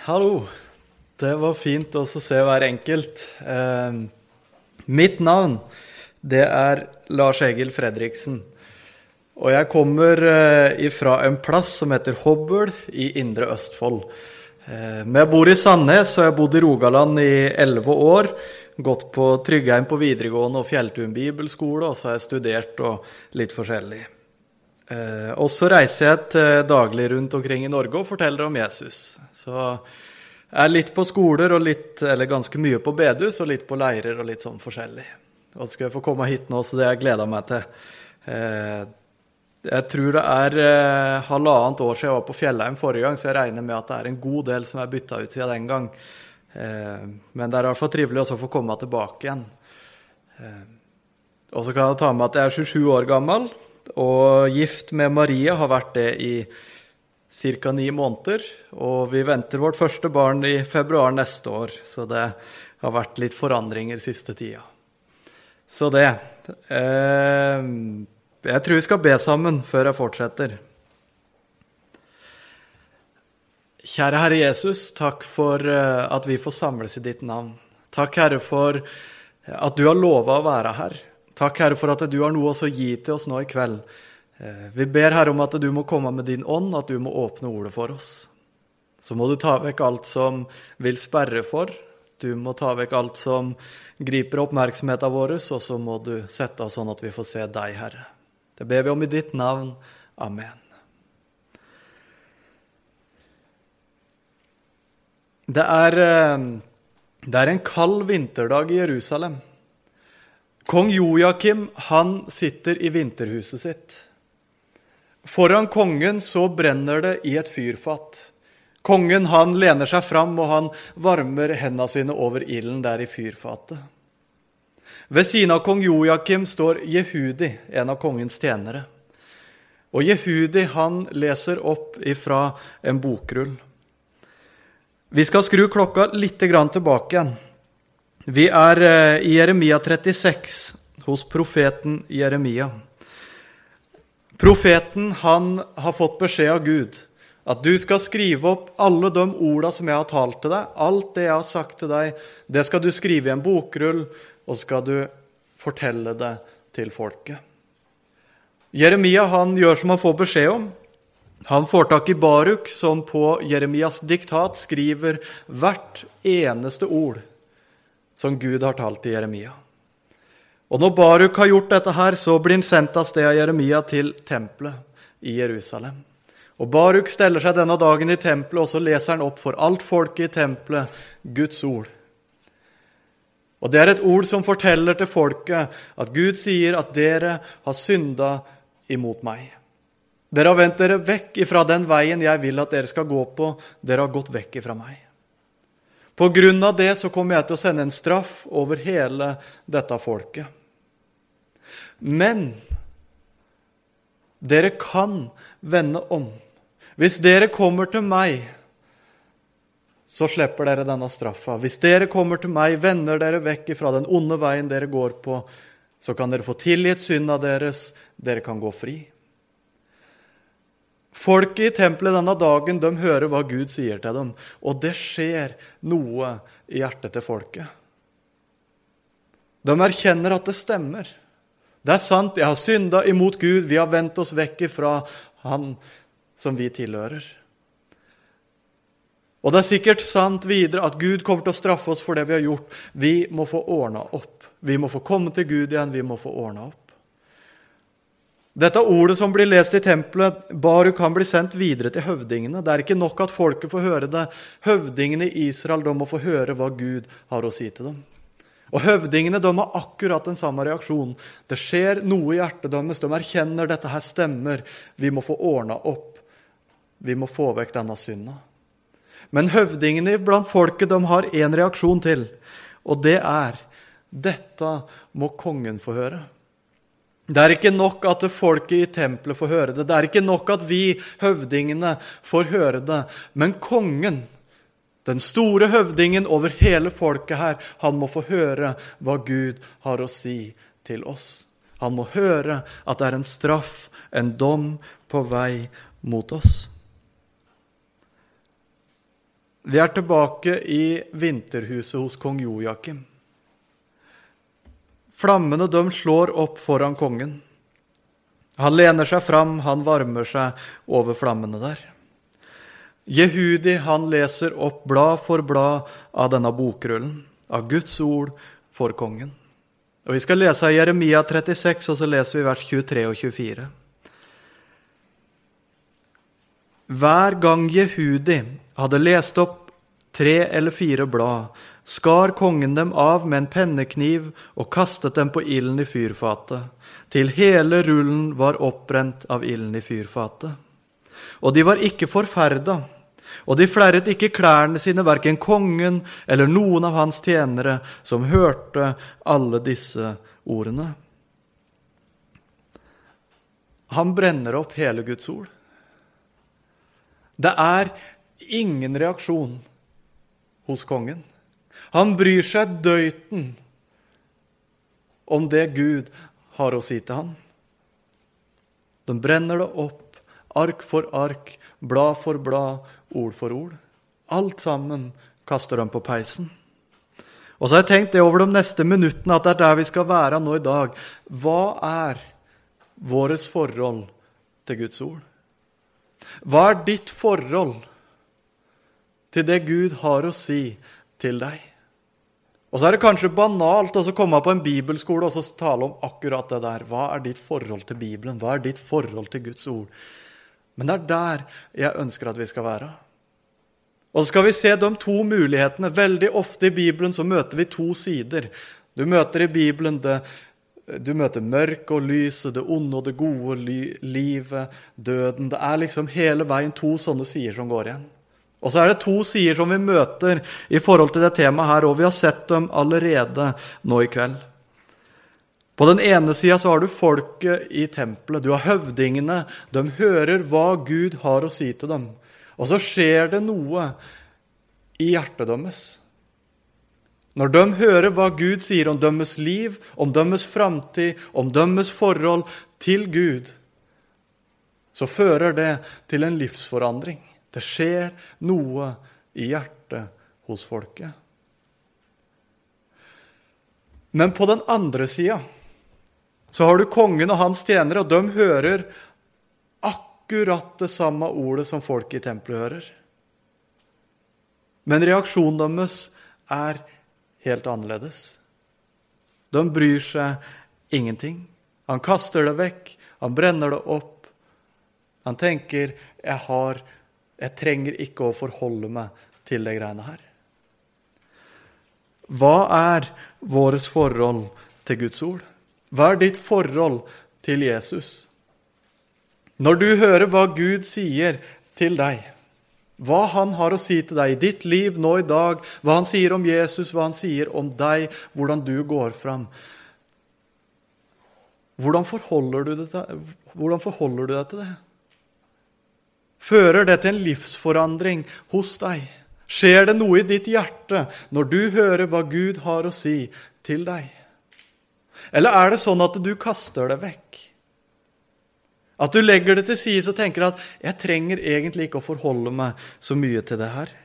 Hallo. Det var fint å se hver enkelt. Eh, mitt navn, det er Lars Egil Fredriksen. Og jeg kommer eh, fra en plass som heter Hobøl i Indre Østfold. Eh, men jeg bor i Sandnes, og jeg har bodd i Rogaland i elleve år. Gått på Tryggheim på videregående og Fjelltun bibelskole, og så har jeg studert og litt forskjellig. Eh, og så reiser jeg til daglig rundt omkring i Norge og forteller om Jesus. Så jeg er litt på skoler og litt, eller ganske mye på bedehus og litt på leirer og litt sånn forskjellig. Og så skal jeg få komme hit nå, så det har jeg gleda meg til. Eh, jeg tror det er eh, halvannet år siden jeg var på Fjellheim forrige gang, så jeg regner med at det er en god del som er bytta ut siden den gang. Eh, men det er i hvert fall trivelig å få komme tilbake igjen. Eh, og så kan jeg ta med at jeg er 27 år gammel og gift med Maria, har vært det i ca. ni måneder. Og vi venter vårt første barn i februar neste år, så det har vært litt forandringer siste tida. Så det eh, Jeg tror vi skal be sammen før jeg fortsetter. Kjære Herre Jesus, takk for eh, at vi får samles i ditt navn. Takk, Herre, for at du har lova å være her. Takk, Herre, for at du har noe å gi til oss nå i kveld. Eh, vi ber, Herre, om at du må komme med din ånd, at du må åpne ordet for oss. Så må du ta vekk alt som vil sperre for. Du må ta vekk alt som griper oppmerksomheten vår, og så må du sette oss sånn at vi får se deg, Herre. Det ber vi om i ditt navn. Amen. Det er, eh, det er en kald vinterdag i Jerusalem. Kong Joakim han sitter i vinterhuset sitt. Foran kongen så brenner det i et fyrfat. Kongen han lener seg fram, og han varmer hendene sine over ilden der i fyrfatet. Ved siden av kong Joakim står Jehudi, en av kongens tjenere. Og Jehudi han leser opp ifra en bokrull. Vi skal skru klokka litt tilbake igjen. Vi er eh, i Jeremia 36, hos profeten Jeremia. Profeten han har fått beskjed av Gud at du skal skrive opp alle de orda som jeg har talt til deg. Alt det jeg har sagt til deg, det skal du skrive i en bokrull, og skal du fortelle det til folket. Jeremia han gjør som han får beskjed om. Han får tak i Baruk, som på Jeremias diktat skriver hvert eneste ord som Gud har talt til Jeremia. Og når Baruk har gjort dette, her, så blir han sendt av sted av Jeremia til tempelet i Jerusalem. Og Baruk steller seg denne dagen i tempelet, og så leser han opp for alt folket i tempelet Guds ord. Og Det er et ord som forteller til folket at Gud sier at dere har synda imot meg. Dere har vendt dere vekk ifra den veien jeg vil at dere skal gå på. Dere har gått vekk ifra meg. På grunn av det så kommer jeg til å sende en straff over hele dette folket. Men dere kan vende om. Hvis dere kommer til meg, så slipper dere denne straffa. Hvis dere kommer til meg, vender dere vekk fra den onde veien dere går på, så kan dere få tilgitt synda deres, dere kan gå fri. Folket i tempelet denne dagen de hører hva Gud sier til dem, og det skjer noe i hjertet til folket. De erkjenner at det stemmer. Det er sant, jeg har synda imot Gud, vi har vendt oss vekk fra Han som vi tilhører. Og det er sikkert sant videre at Gud kommer til å straffe oss for det vi har gjort. Vi må få ordna opp. Vi må få komme til Gud igjen, vi må få ordna opp. Dette ordet som blir lest i tempelet, Baruk kan bli sendt videre til høvdingene. Det er ikke nok at folket får høre det. Høvdingene i Israel de må få høre hva Gud har å si til dem. Og Høvdingene de har akkurat den samme reaksjonen. Det skjer noe i hjertet deres. De erkjenner dette her stemmer. Vi må få ordna opp. Vi må få vekk denne synda. Men høvdingene blant folket de har én reaksjon til, og det er dette må kongen få høre. Det er ikke nok at folket i tempelet får høre det. Det er ikke nok at vi, høvdingene, får høre det. Men kongen, den store høvdingen over hele folket her, han må få høre hva Gud har å si til oss. Han må høre at det er en straff, en dom, på vei mot oss. Vi er tilbake i vinterhuset hos kong Joakim. Flammene døm slår opp foran kongen. Han lener seg fram, han varmer seg over flammene der. Jehudi han leser opp blad for blad av denne bokrullen, av Guds ord for kongen. Og Vi skal lese Jeremia 36, og så leser vi vers 23 og 24. Hver gang Jehudi hadde lest opp tre eller fire blad, skar kongen dem av med en pennekniv og kastet dem på ilden i fyrfatet, til hele rullen var oppbrent av ilden i fyrfatet. Og de var ikke forferda, og de flerret ikke klærne sine, verken kongen eller noen av hans tjenere, som hørte alle disse ordene. Han brenner opp hele Guds ord. Det er ingen reaksjon hos kongen. Han bryr seg døyten om det Gud har å si til ham. De brenner det opp, ark for ark, blad for blad, ord for ord. Alt sammen kaster de på peisen. Og så har jeg tenkt det over de neste minuttene, at det er der vi skal være nå i dag. Hva er vårt forhold til Guds ord? Hva er ditt forhold til det Gud har å si til deg? Og så er det kanskje banalt å komme på en bibelskole og tale om akkurat det der. Hva er ditt forhold til Bibelen? Hva er ditt forhold til Guds ord? Men det er der jeg ønsker at vi skal være. Og så skal vi se de to mulighetene. Veldig ofte i Bibelen så møter vi to sider. Du møter i Bibelen det du møter mørket og lyset, det onde og det gode, livet, døden. Det er liksom hele veien to sånne sider som går igjen. Og så er det to sider som vi møter i forhold til det temaet her, og vi har sett dem allerede nå i kveld. På den ene sida så har du folket i tempelet. Du har høvdingene. De hører hva Gud har å si til dem. Og så skjer det noe i hjertet deres. Når de hører hva Gud sier om deres liv, om deres framtid, om deres forhold til Gud, så fører det til en livsforandring. Det skjer noe i hjertet hos folket. Men på den andre sida så har du kongen og hans tjenere, og de hører akkurat det samme ordet som folk i tempelet hører. Men reaksjonen deres er helt annerledes. De bryr seg ingenting. Han kaster det vekk, han brenner det opp. Han tenker jeg, har, jeg trenger ikke å forholde meg til de greiene her. Hva er vårt forhold til Guds ord? Hva er ditt forhold til Jesus? Når du hører hva Gud sier til deg, hva han har å si til deg i ditt liv nå i dag, hva han sier om Jesus, hva han sier om deg, hvordan du går fram. Hvordan forholder du deg til, det? Fører det til en livsforandring hos deg? Skjer det noe i ditt hjerte når du hører hva Gud har å si til deg? Eller er det sånn at du kaster det vekk? At du legger det til side og tenker at 'jeg trenger egentlig ikke å forholde meg så mye til det her'.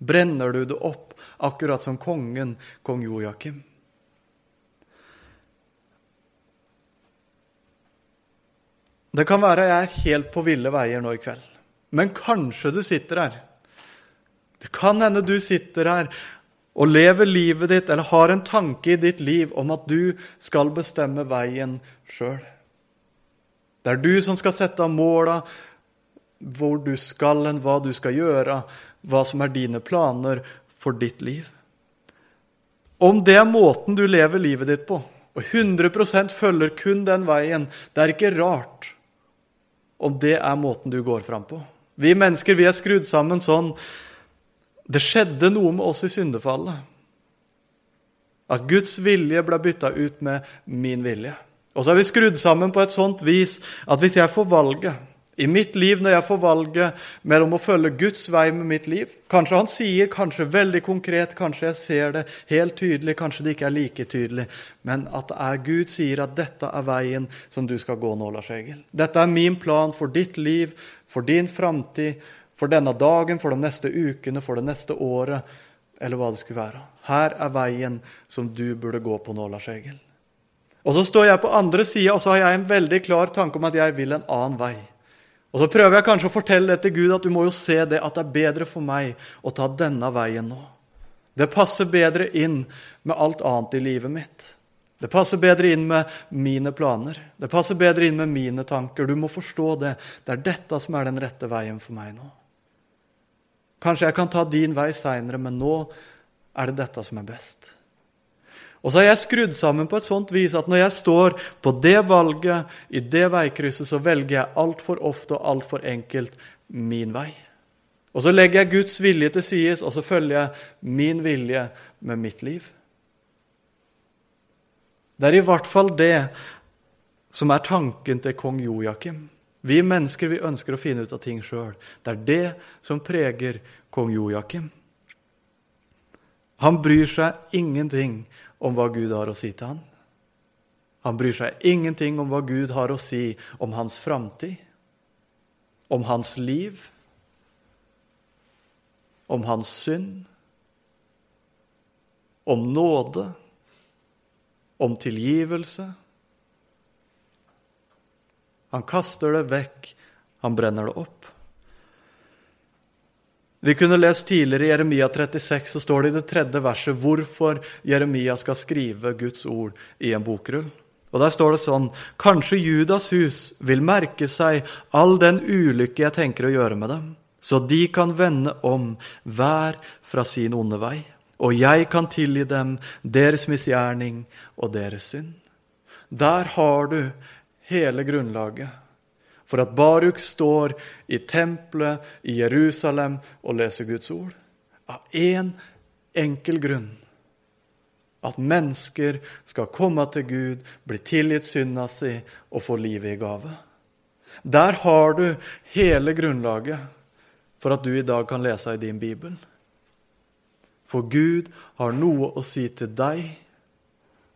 Brenner du det opp, akkurat som kongen, kong Joakim? Det kan være jeg er helt på ville veier nå i kveld. Men kanskje du sitter her. Det kan hende du sitter her og lever livet ditt eller har en tanke i ditt liv om at du skal bestemme veien sjøl. Det er du som skal sette av måla, hvor du skal hen, hva du skal gjøre, hva som er dine planer for ditt liv. Om det er måten du lever livet ditt på, og 100% følger kun den veien, det er ikke rart om det er måten du går fram på. Vi mennesker vi er skrudd sammen sånn Det skjedde noe med oss i syndefallet. At Guds vilje ble bytta ut med min vilje. Og så er vi skrudd sammen på et sånt vis at hvis jeg får valget i mitt liv, når jeg får valget mellom å følge Guds vei med mitt liv Kanskje han sier, kanskje veldig konkret, kanskje jeg ser det helt tydelig, kanskje det ikke er like tydelig, men at det er Gud sier at dette er veien som du skal gå nå, Lars Egil. Dette er min plan for ditt liv, for din framtid, For denne dagen, for de neste ukene, for det neste året, eller hva det skulle være. Her er veien som du burde gå på nå, Lars Egil. Og så står jeg på andre sida, og så har jeg en veldig klar tanke om at jeg vil en annen vei. Og så prøver jeg kanskje å fortelle det til Gud, at du må jo se det at det er bedre for meg å ta denne veien nå. Det passer bedre inn med alt annet i livet mitt. Det passer bedre inn med mine planer. Det passer bedre inn med mine tanker. Du må forstå det. Det er dette som er den rette veien for meg nå. Kanskje jeg kan ta din vei seinere, men nå er det dette som er best. Og så har jeg skrudd sammen på et sånt vis at når jeg står på det valget, i det veikrysset, så velger jeg altfor ofte og altfor enkelt min vei. Og så legger jeg Guds vilje til sides, og så følger jeg min vilje med mitt liv. Det er i hvert fall det som er tanken til kong Joakim. Vi mennesker vi ønsker å finne ut av ting sjøl. Det er det som preger kong Joakim. Han bryr seg ingenting om hva Gud har å si til han. Han bryr seg ingenting om hva Gud har å si om hans framtid, om hans liv, om hans synd, om nåde, om tilgivelse. Han kaster det vekk, han brenner det opp. Vi kunne lest tidligere i Jeremia 36, så står det i det tredje verset hvorfor Jeremia skal skrive Guds ord i en bokrull. Og Der står det sånn Kanskje Judas hus vil merke seg all den ulykke jeg tenker å gjøre med dem, så de kan vende om hver fra sin onde vei, og jeg kan tilgi dem deres misgjerning og deres synd. Der har du hele grunnlaget for at Baruk står i tempelet i Jerusalem og leser Guds ord? Av én en enkel grunn. At mennesker skal komme til Gud, bli tilgitt synda si og få livet i gave. Der har du hele grunnlaget for at du i dag kan lese i din bibel. For Gud har noe å si til deg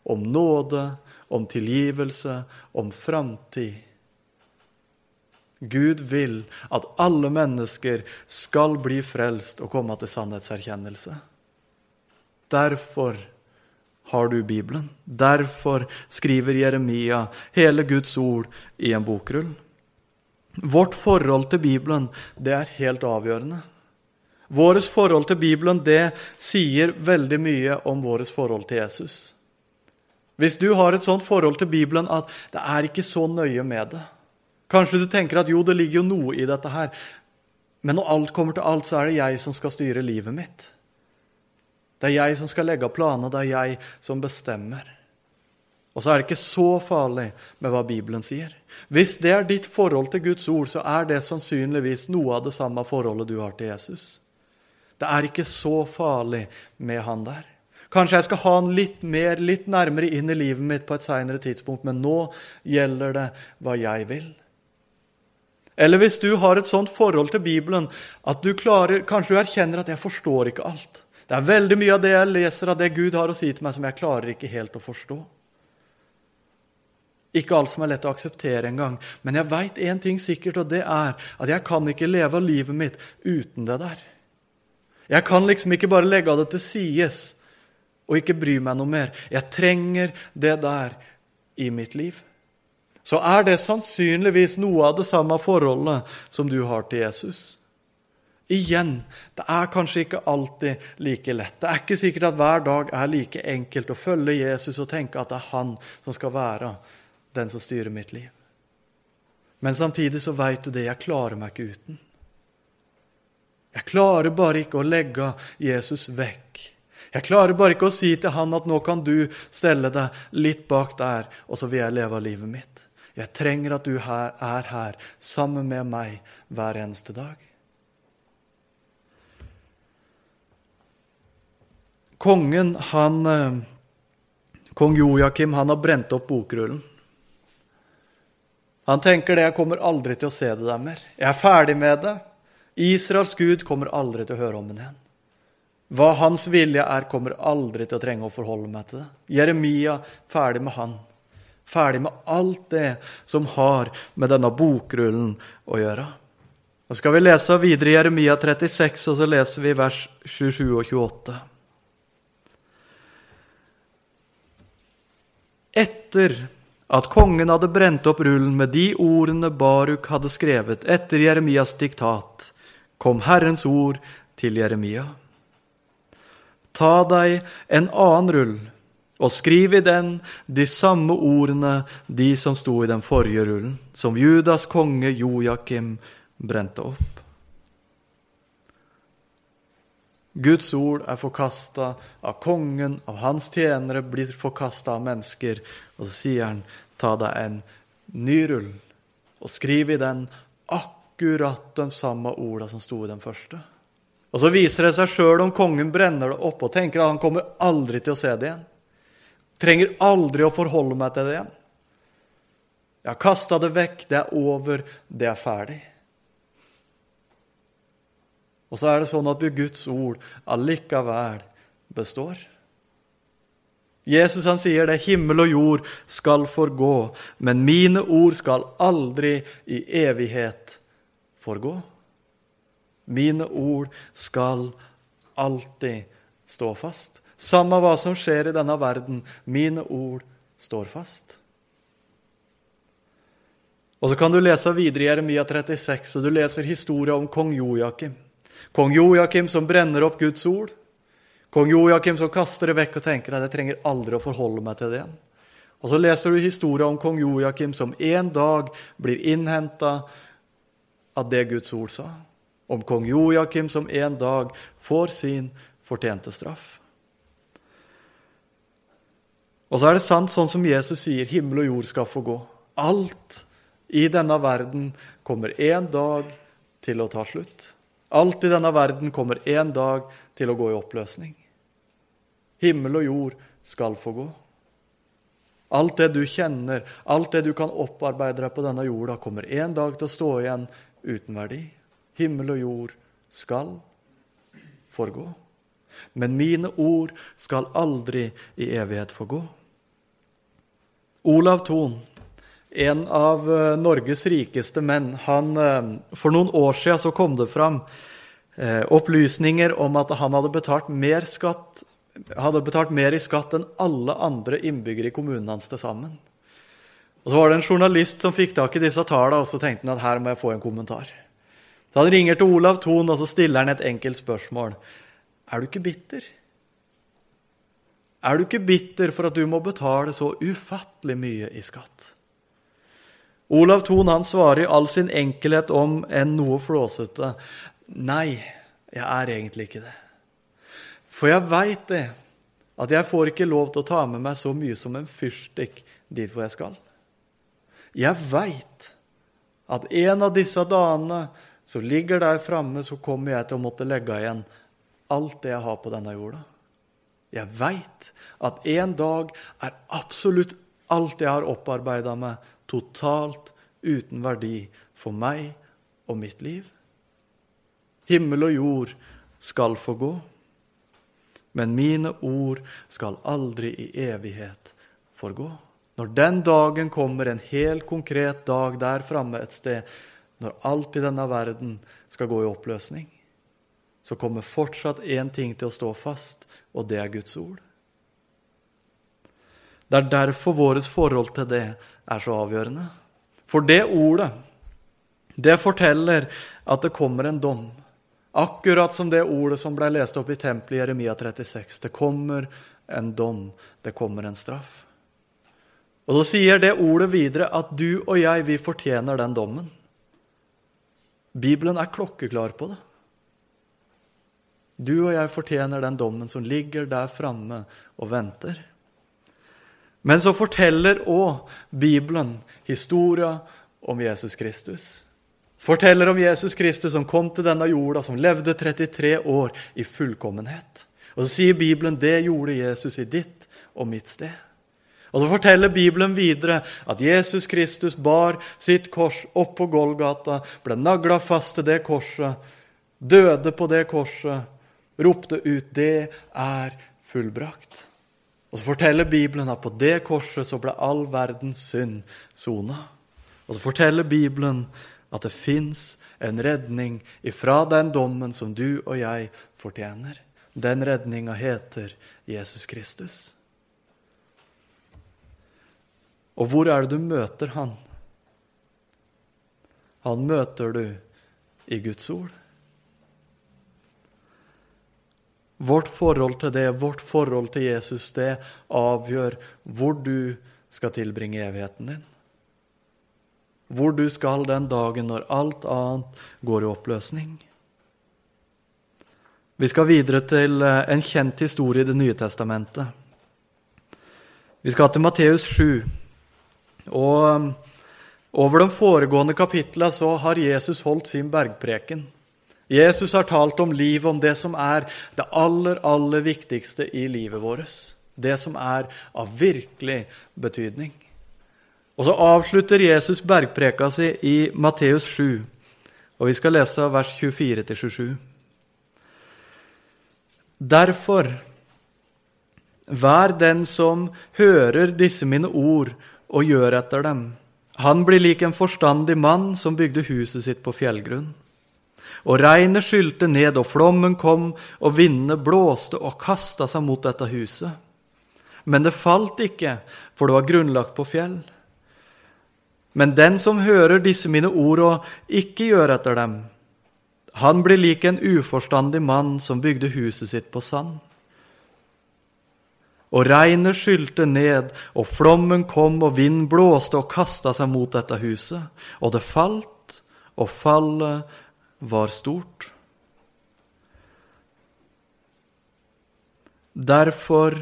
om nåde, om tilgivelse, om framtid Gud vil at alle mennesker skal bli frelst og komme til sannhetserkjennelse. Derfor har du Bibelen. Derfor skriver Jeremia hele Guds ord i en bokrull. Vårt forhold til Bibelen, det er helt avgjørende. Vårt forhold til Bibelen, det sier veldig mye om vårt forhold til Jesus. Hvis du har et sånt forhold til Bibelen at det er ikke så nøye med det, Kanskje du tenker at jo, det ligger jo noe i dette her. Men når alt kommer til alt, så er det jeg som skal styre livet mitt. Det er jeg som skal legge planer, det er jeg som bestemmer. Og så er det ikke så farlig med hva Bibelen sier. Hvis det er ditt forhold til Guds ord, så er det sannsynligvis noe av det samme forholdet du har til Jesus. Det er ikke så farlig med han der. Kanskje jeg skal ha han litt mer, litt nærmere inn i livet mitt på et seinere tidspunkt, men nå gjelder det hva jeg vil. Eller hvis du har et sånt forhold til Bibelen at du klarer, kanskje du erkjenner at 'jeg forstår ikke alt'. Det er veldig mye av det jeg leser av det Gud har å si til meg, som jeg klarer ikke helt å forstå. Ikke alt som er lett å akseptere engang. Men jeg veit én ting sikkert, og det er at jeg kan ikke leve livet mitt uten det der. Jeg kan liksom ikke bare legge av det til sides og ikke bry meg noe mer. Jeg trenger det der i mitt liv så er det sannsynligvis noe av det samme forholdet som du har til Jesus. Igjen, det er kanskje ikke alltid like lett. Det er ikke sikkert at hver dag er like enkelt å følge Jesus og tenke at det er han som skal være den som styrer mitt liv. Men samtidig så veit du det, jeg klarer meg ikke uten. Jeg klarer bare ikke å legge Jesus vekk. Jeg klarer bare ikke å si til han at nå kan du stelle deg litt bak der, og så vil jeg leve livet mitt. Jeg trenger at du er her sammen med meg hver eneste dag. Kongen, han eh, Kong Joakim, han har brent opp bokrullen. Han tenker det, jeg kommer aldri til å se det der mer. Jeg er ferdig med det. Israels Gud kommer aldri til å høre om den igjen. Hva hans vilje er, kommer aldri til å trenge å forholde meg til det. Jeremia, ferdig med han. Ferdig med alt det som har med denne bokrullen å gjøre. Nå skal vi lese videre i Jeremia 36, og så leser vi vers 27 og 28. Etter at kongen hadde brent opp rullen med de ordene Baruk hadde skrevet etter Jeremias diktat, kom Herrens ord til Jeremia. Ta deg en annen rull og skriv i den de samme ordene, de som sto i den forrige rullen, som Judas konge Joakim brente opp. Guds ord er forkasta av kongen, av hans tjenere, blir forkasta av mennesker. Og så sier han, ta deg en ny rull og skriv i den akkurat de samme orda som sto i den første. Og så viser det seg sjøl om kongen brenner det opp og tenker at han kommer aldri til å se det igjen. Trenger aldri å forholde meg til det igjen. Jeg har kasta det vekk, det er over, det er ferdig. Og så er det sånn at Guds ord allikevel består. Jesus han sier det, himmel og jord skal forgå, men mine ord skal aldri i evighet forgå. Mine ord skal alltid stå fast. Samme hva som skjer i denne verden, mine ord står fast. Og Så kan du lese videre i Jeremia 36, og du leser historien om kong Joakim. Kong Joakim som brenner opp Guds ord. Kong Joakim som kaster det vekk og tenker at jeg trenger aldri å forholde meg til det. Og Så leser du historien om kong Joakim som en dag blir innhenta av det Guds ord sa. Om kong Joakim som en dag får sin fortjente straff. Og så er det sant, sånn som Jesus sier, himmel og jord skal få gå. Alt i denne verden kommer en dag til å ta slutt. Alt i denne verden kommer en dag til å gå i oppløsning. Himmel og jord skal få gå. Alt det du kjenner, alt det du kan opparbeide deg på denne jorda, kommer en dag til å stå igjen uten verdi. Himmel og jord skal forgå. Men mine ord skal aldri i evighet få gå. Olav Thon, en av eh, Norges rikeste menn, han, eh, for noen år siden så kom det fram eh, opplysninger om at han hadde betalt mer, skatt, hadde betalt mer i skatt enn alle andre innbyggere i kommunen hans til sammen. Og Så var det en journalist som fikk tak i disse tallene, og så tenkte han at her må jeg få en kommentar. Så han ringer til Olav Thon og så stiller han et enkelt spørsmål. Er du ikke bitter? Er du ikke bitter for at du må betale så ufattelig mye i skatt? Olav Thon han svarer i all sin enkelhet om enn noe flåsete nei, jeg er egentlig ikke det. For jeg veit det, at jeg får ikke lov til å ta med meg så mye som en fyrstikk dit hvor jeg skal. Jeg veit at en av disse dagene som ligger der framme, så kommer jeg til å måtte legge igjen alt det jeg har på denne jorda. Jeg veit at en dag er absolutt alt jeg har opparbeida meg, totalt uten verdi for meg og mitt liv. Himmel og jord skal få gå, men mine ord skal aldri i evighet forgå. Når den dagen kommer, en helt konkret dag der framme et sted, når alt i denne verden skal gå i oppløsning, så kommer fortsatt én ting til å stå fast, og det er Guds ord. Det er derfor vårt forhold til det er så avgjørende. For det ordet, det forteller at det kommer en dom. Akkurat som det ordet som ble lest opp i tempelet i Jeremia 36. Det kommer en dom, det kommer en straff. Og så sier det ordet videre at du og jeg, vi fortjener den dommen. Bibelen er klokkeklar på det. Du og jeg fortjener den dommen som ligger der framme og venter. Men så forteller òg Bibelen historia om Jesus Kristus. Forteller om Jesus Kristus som kom til denne jorda, som levde 33 år i fullkommenhet. Og så sier Bibelen det gjorde Jesus i ditt og mitt sted. Og så forteller Bibelen videre at Jesus Kristus bar sitt kors opp på Golgata, ble nagla fast til det korset, døde på det korset, ropte ut 'Det er fullbrakt'. Og Så forteller Bibelen at på det korset så ble all verdens synd sona. Og så forteller Bibelen at det fins en redning ifra den dommen som du og jeg fortjener. Den redninga heter Jesus Kristus. Og hvor er det du møter han? Han møter du i Guds ord. Vårt forhold til det, vårt forhold til Jesus, det avgjør hvor du skal tilbringe evigheten din. Hvor du skal den dagen når alt annet går i oppløsning. Vi skal videre til eh, en kjent historie i Det nye testamentet. Vi skal til Matteus 7. Og eh, over de foregående kapitlene så har Jesus holdt sin bergpreken. Jesus har talt om livet, om det som er det aller, aller viktigste i livet vårt. Det som er av virkelig betydning. Og så avslutter Jesus bergpreka si i Matteus 7, og vi skal lese vers 24-27. Derfor, vær den som hører disse mine ord og gjør etter dem. Han blir lik en forstandig mann som bygde huset sitt på fjellgrunn. Og regnet skylte ned, og flommen kom, og vindene blåste og kasta seg mot dette huset. Men det falt ikke, for det var grunnlagt på fjell. Men den som hører disse mine ord og ikke gjør etter dem, han blir lik en uforstandig mann som bygde huset sitt på sand. Og regnet skylte ned, og flommen kom, og vind blåste og kasta seg mot dette huset. Og det falt, og fallet var stort. Derfor,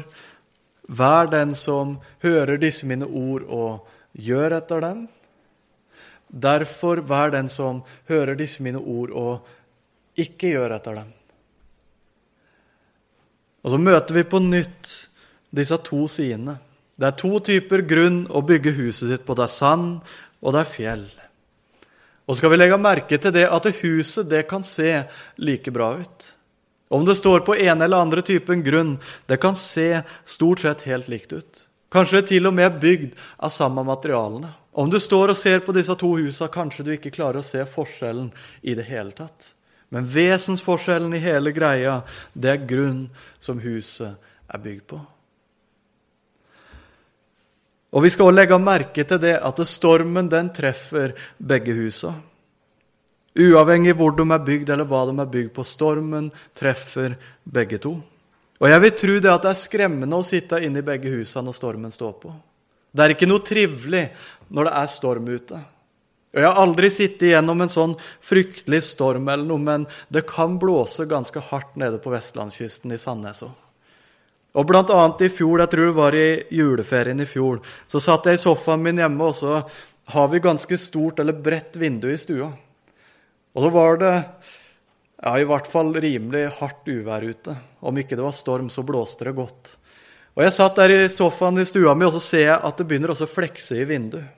vær den som hører disse mine ord og gjør etter dem, Derfor vær den som hører disse mine ord, og ikke gjør etter dem. Og så møter vi på nytt disse to sidene. Det er to typer grunn å bygge huset sitt på. Det er sand, og det er fjell. Og skal vi legge merke til det at huset det kan se like bra ut. Om det står på ene eller andre typen grunn, det kan se stort sett helt likt ut. Kanskje det til og med er bygd av samme materialene. Om du står og ser på disse to husene, kanskje du ikke klarer å se forskjellen i det hele tatt. Men vesensforskjellen i hele greia, det er grunn som huset er bygd på. Og vi skal også legge merke til det at stormen den treffer begge husa. Uavhengig hvor de er bygd eller hva de er bygd på. Stormen treffer begge to. Og jeg vil tro det at det er skremmende å sitte inne i begge husene når stormen står på. Det er ikke noe trivelig når det er storm ute. Og Jeg har aldri sittet igjennom en sånn fryktelig storm, eller noe, men det kan blåse ganske hardt nede på vestlandskysten i Sandnes òg. Og blant annet i fjor, jeg tror det var i juleferien i fjor, så satt jeg i sofaen min hjemme, og så har vi ganske stort eller bredt vindu i stua. Og så var det ja, i hvert fall rimelig hardt uvær ute. Om ikke det var storm, så blåste det godt. Og Jeg satt der i sofaen i stua mi, og så ser jeg at det begynner også å flekse i vinduet.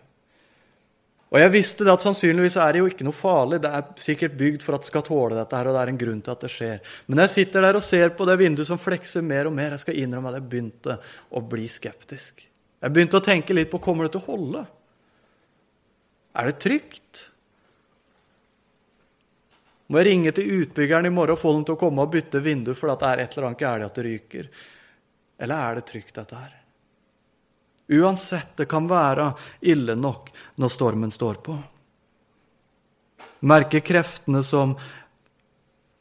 Og jeg visste det at sannsynligvis er det jo ikke noe farlig. Det er sikkert bygd for at det skal tåle dette, her, og det er en grunn til at det skjer. Men jeg sitter der og ser på det vinduet som flekser mer og mer. Jeg skal innrømme at jeg begynte å bli skeptisk. Jeg begynte å tenke litt på kommer det til å holde. Er det trygt? Må jeg ringe til utbyggeren i morgen og få dem til å komme og bytte vindu fordi det er et eller annet galt at det ryker? Eller er det trygt, dette her? Uansett, det kan være ille nok når stormen står på. Merke kreftene som,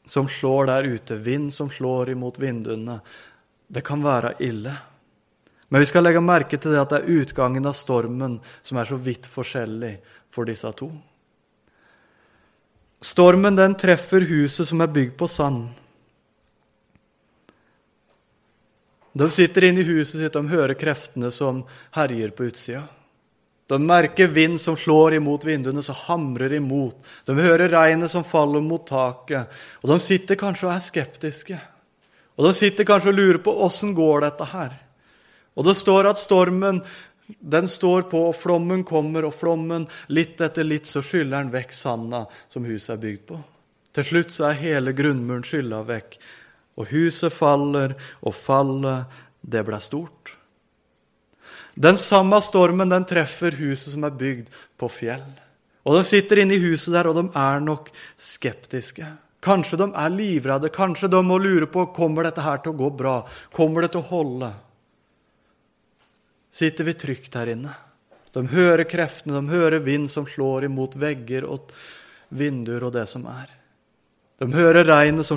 som slår der ute, vind som slår imot vinduene. Det kan være ille. Men vi skal legge merke til det at det er utgangen av stormen som er så vidt forskjellig for disse to. Stormen den treffer huset som er bygd på sand. De sitter inne i huset sitt, de hører kreftene som herjer på utsida. De merker vind som slår imot vinduene, som hamrer imot. De hører regnet som faller mot taket. Og de sitter kanskje og er skeptiske. Og de sitter kanskje og lurer på åssen går dette her. Og det står at stormen den står på, og flommen kommer, og flommen, litt etter litt, så skyller den vekk sanda som huset er bygd på. Til slutt så er hele grunnmuren skylla vekk, og huset faller, og fallet, det ble stort. Den samme stormen den treffer huset som er bygd på fjell. Og de sitter inne i huset der, og de er nok skeptiske. Kanskje de er livredde, kanskje de må lure på kommer dette her til å gå bra. Kommer det til å holde? Sitter vi trygt her inne? De hører kreftene, de hører vind som slår imot vegger og vinduer og det som er. De hører regnet som